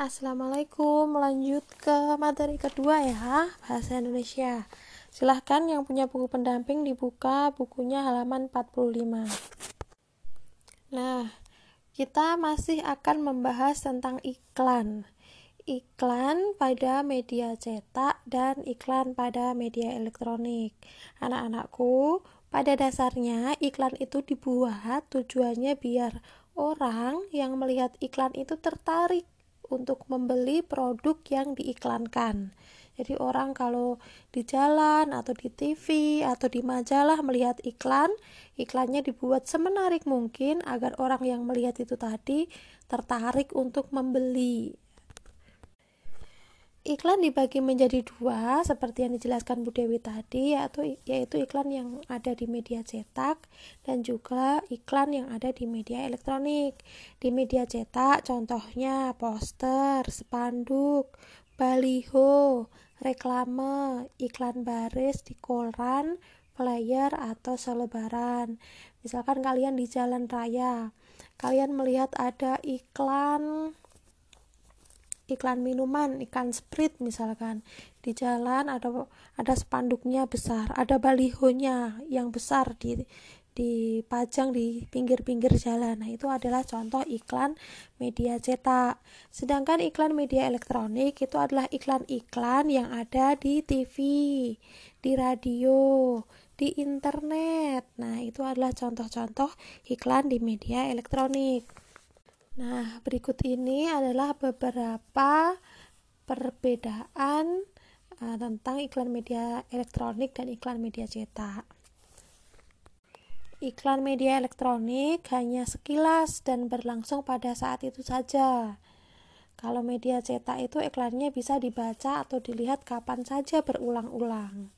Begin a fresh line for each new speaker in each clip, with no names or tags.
Assalamualaikum, lanjut ke materi kedua ya, bahasa Indonesia. Silahkan yang punya buku pendamping dibuka bukunya halaman 45. Nah, kita masih akan membahas tentang iklan. Iklan pada media cetak dan iklan pada media elektronik. Anak-anakku, pada dasarnya iklan itu dibuat tujuannya biar orang yang melihat iklan itu tertarik untuk membeli produk yang diiklankan. Jadi orang kalau di jalan atau di TV atau di majalah melihat iklan, iklannya dibuat semenarik mungkin agar orang yang melihat itu tadi tertarik untuk membeli. Iklan dibagi menjadi dua, seperti yang dijelaskan Bu Dewi tadi, yaitu, yaitu iklan yang ada di media cetak dan juga iklan yang ada di media elektronik. Di media cetak, contohnya poster, spanduk, baliho, reklame, iklan baris di koran, flyer, atau selebaran. Misalkan kalian di jalan raya, kalian melihat ada iklan iklan minuman, iklan sprit misalkan. Di jalan ada ada spanduknya besar, ada balihonya yang besar di dipajang di pinggir-pinggir jalan. Nah, itu adalah contoh iklan media cetak. Sedangkan iklan media elektronik itu adalah iklan-iklan yang ada di TV, di radio, di internet. Nah, itu adalah contoh-contoh iklan di media elektronik. Nah, berikut ini adalah beberapa perbedaan uh, tentang iklan media elektronik dan iklan media cetak. Iklan media elektronik hanya sekilas dan berlangsung pada saat itu saja. Kalau media cetak itu iklannya bisa dibaca atau dilihat kapan saja berulang-ulang.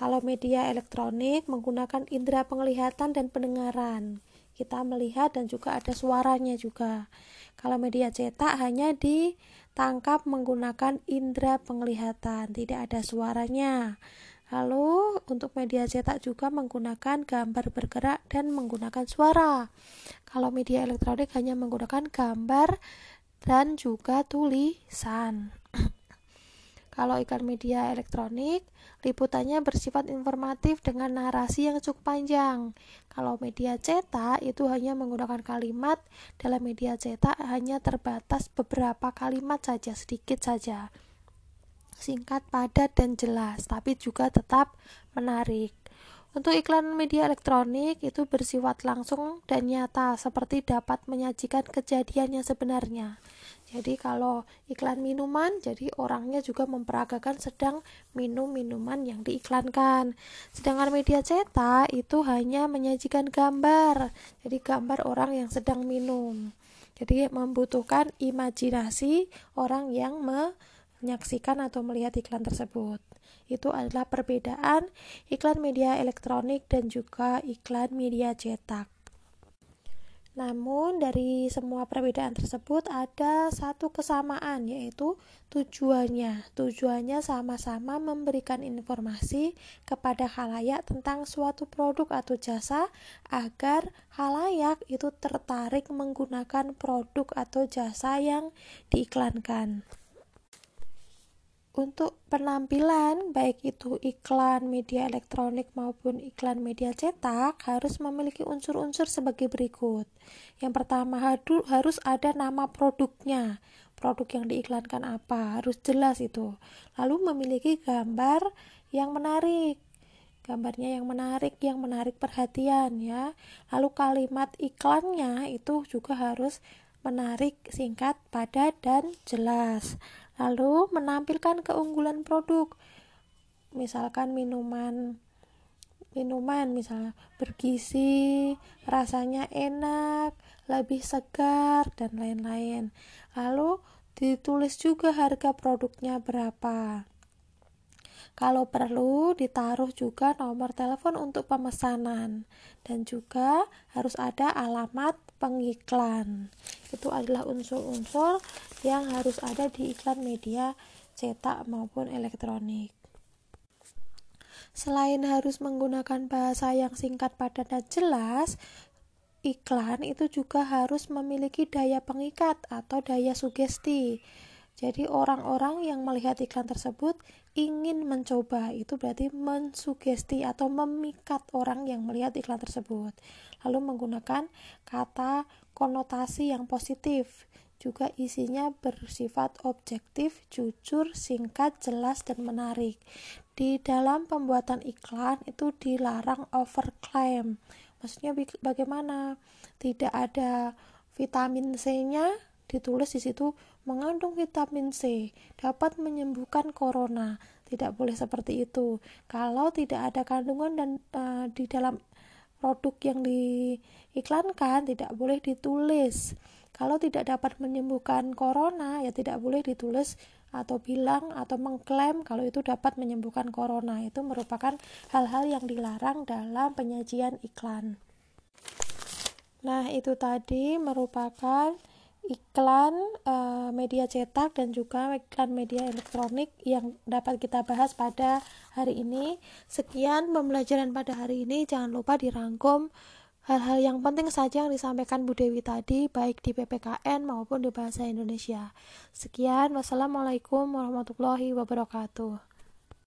Kalau media elektronik menggunakan indera penglihatan dan pendengaran kita melihat dan juga ada suaranya juga. Kalau media cetak hanya ditangkap menggunakan indera penglihatan, tidak ada suaranya. Lalu untuk media cetak juga menggunakan gambar bergerak dan menggunakan suara. Kalau media elektronik hanya menggunakan gambar dan juga tulisan. Kalau iklan media elektronik, liputannya bersifat informatif dengan narasi yang cukup panjang. Kalau media cetak itu hanya menggunakan kalimat, dalam media cetak hanya terbatas beberapa kalimat saja, sedikit saja. Singkat, padat, dan jelas, tapi juga tetap menarik. Untuk iklan media elektronik itu bersifat langsung dan nyata seperti dapat menyajikan kejadian yang sebenarnya. Jadi kalau iklan minuman, jadi orangnya juga memperagakan sedang minum minuman yang diiklankan. Sedangkan media cetak itu hanya menyajikan gambar. Jadi gambar orang yang sedang minum. Jadi membutuhkan imajinasi orang yang menyaksikan atau melihat iklan tersebut itu adalah perbedaan iklan media elektronik dan juga iklan media cetak. Namun dari semua perbedaan tersebut ada satu kesamaan yaitu tujuannya. Tujuannya sama-sama memberikan informasi kepada halayak tentang suatu produk atau jasa agar halayak itu tertarik menggunakan produk atau jasa yang diiklankan untuk penampilan baik itu iklan media elektronik maupun iklan media cetak harus memiliki unsur-unsur sebagai berikut. Yang pertama harus ada nama produknya. Produk yang diiklankan apa harus jelas itu. Lalu memiliki gambar yang menarik. Gambarnya yang menarik, yang menarik perhatian ya. Lalu kalimat iklannya itu juga harus menarik, singkat, padat dan jelas lalu menampilkan keunggulan produk misalkan minuman minuman misalnya bergizi, rasanya enak, lebih segar dan lain-lain. Lalu ditulis juga harga produknya berapa. Kalau perlu ditaruh juga nomor telepon untuk pemesanan dan juga harus ada alamat pengiklan. Itu adalah unsur-unsur yang harus ada di iklan media cetak maupun elektronik. Selain harus menggunakan bahasa yang singkat, padat, dan jelas, iklan itu juga harus memiliki daya pengikat atau daya sugesti. Jadi orang-orang yang melihat iklan tersebut ingin mencoba, itu berarti mensugesti atau memikat orang yang melihat iklan tersebut. Lalu menggunakan kata konotasi yang positif. Juga isinya bersifat objektif, jujur, singkat, jelas, dan menarik. Di dalam pembuatan iklan itu dilarang overclaim. Maksudnya bagaimana? Tidak ada vitamin C-nya ditulis di situ mengandung vitamin C dapat menyembuhkan corona. Tidak boleh seperti itu. Kalau tidak ada kandungan dan uh, di dalam produk yang diiklankan tidak boleh ditulis. Kalau tidak dapat menyembuhkan corona ya tidak boleh ditulis atau bilang atau mengklaim kalau itu dapat menyembuhkan corona. Itu merupakan hal-hal yang dilarang dalam penyajian iklan. Nah, itu tadi merupakan iklan uh, media cetak dan juga iklan media elektronik yang dapat kita bahas pada hari ini. Sekian pembelajaran pada hari ini. Jangan lupa dirangkum hal-hal yang penting saja yang disampaikan Bu Dewi tadi, baik di PPKN maupun di bahasa Indonesia. Sekian, wassalamualaikum warahmatullahi wabarakatuh.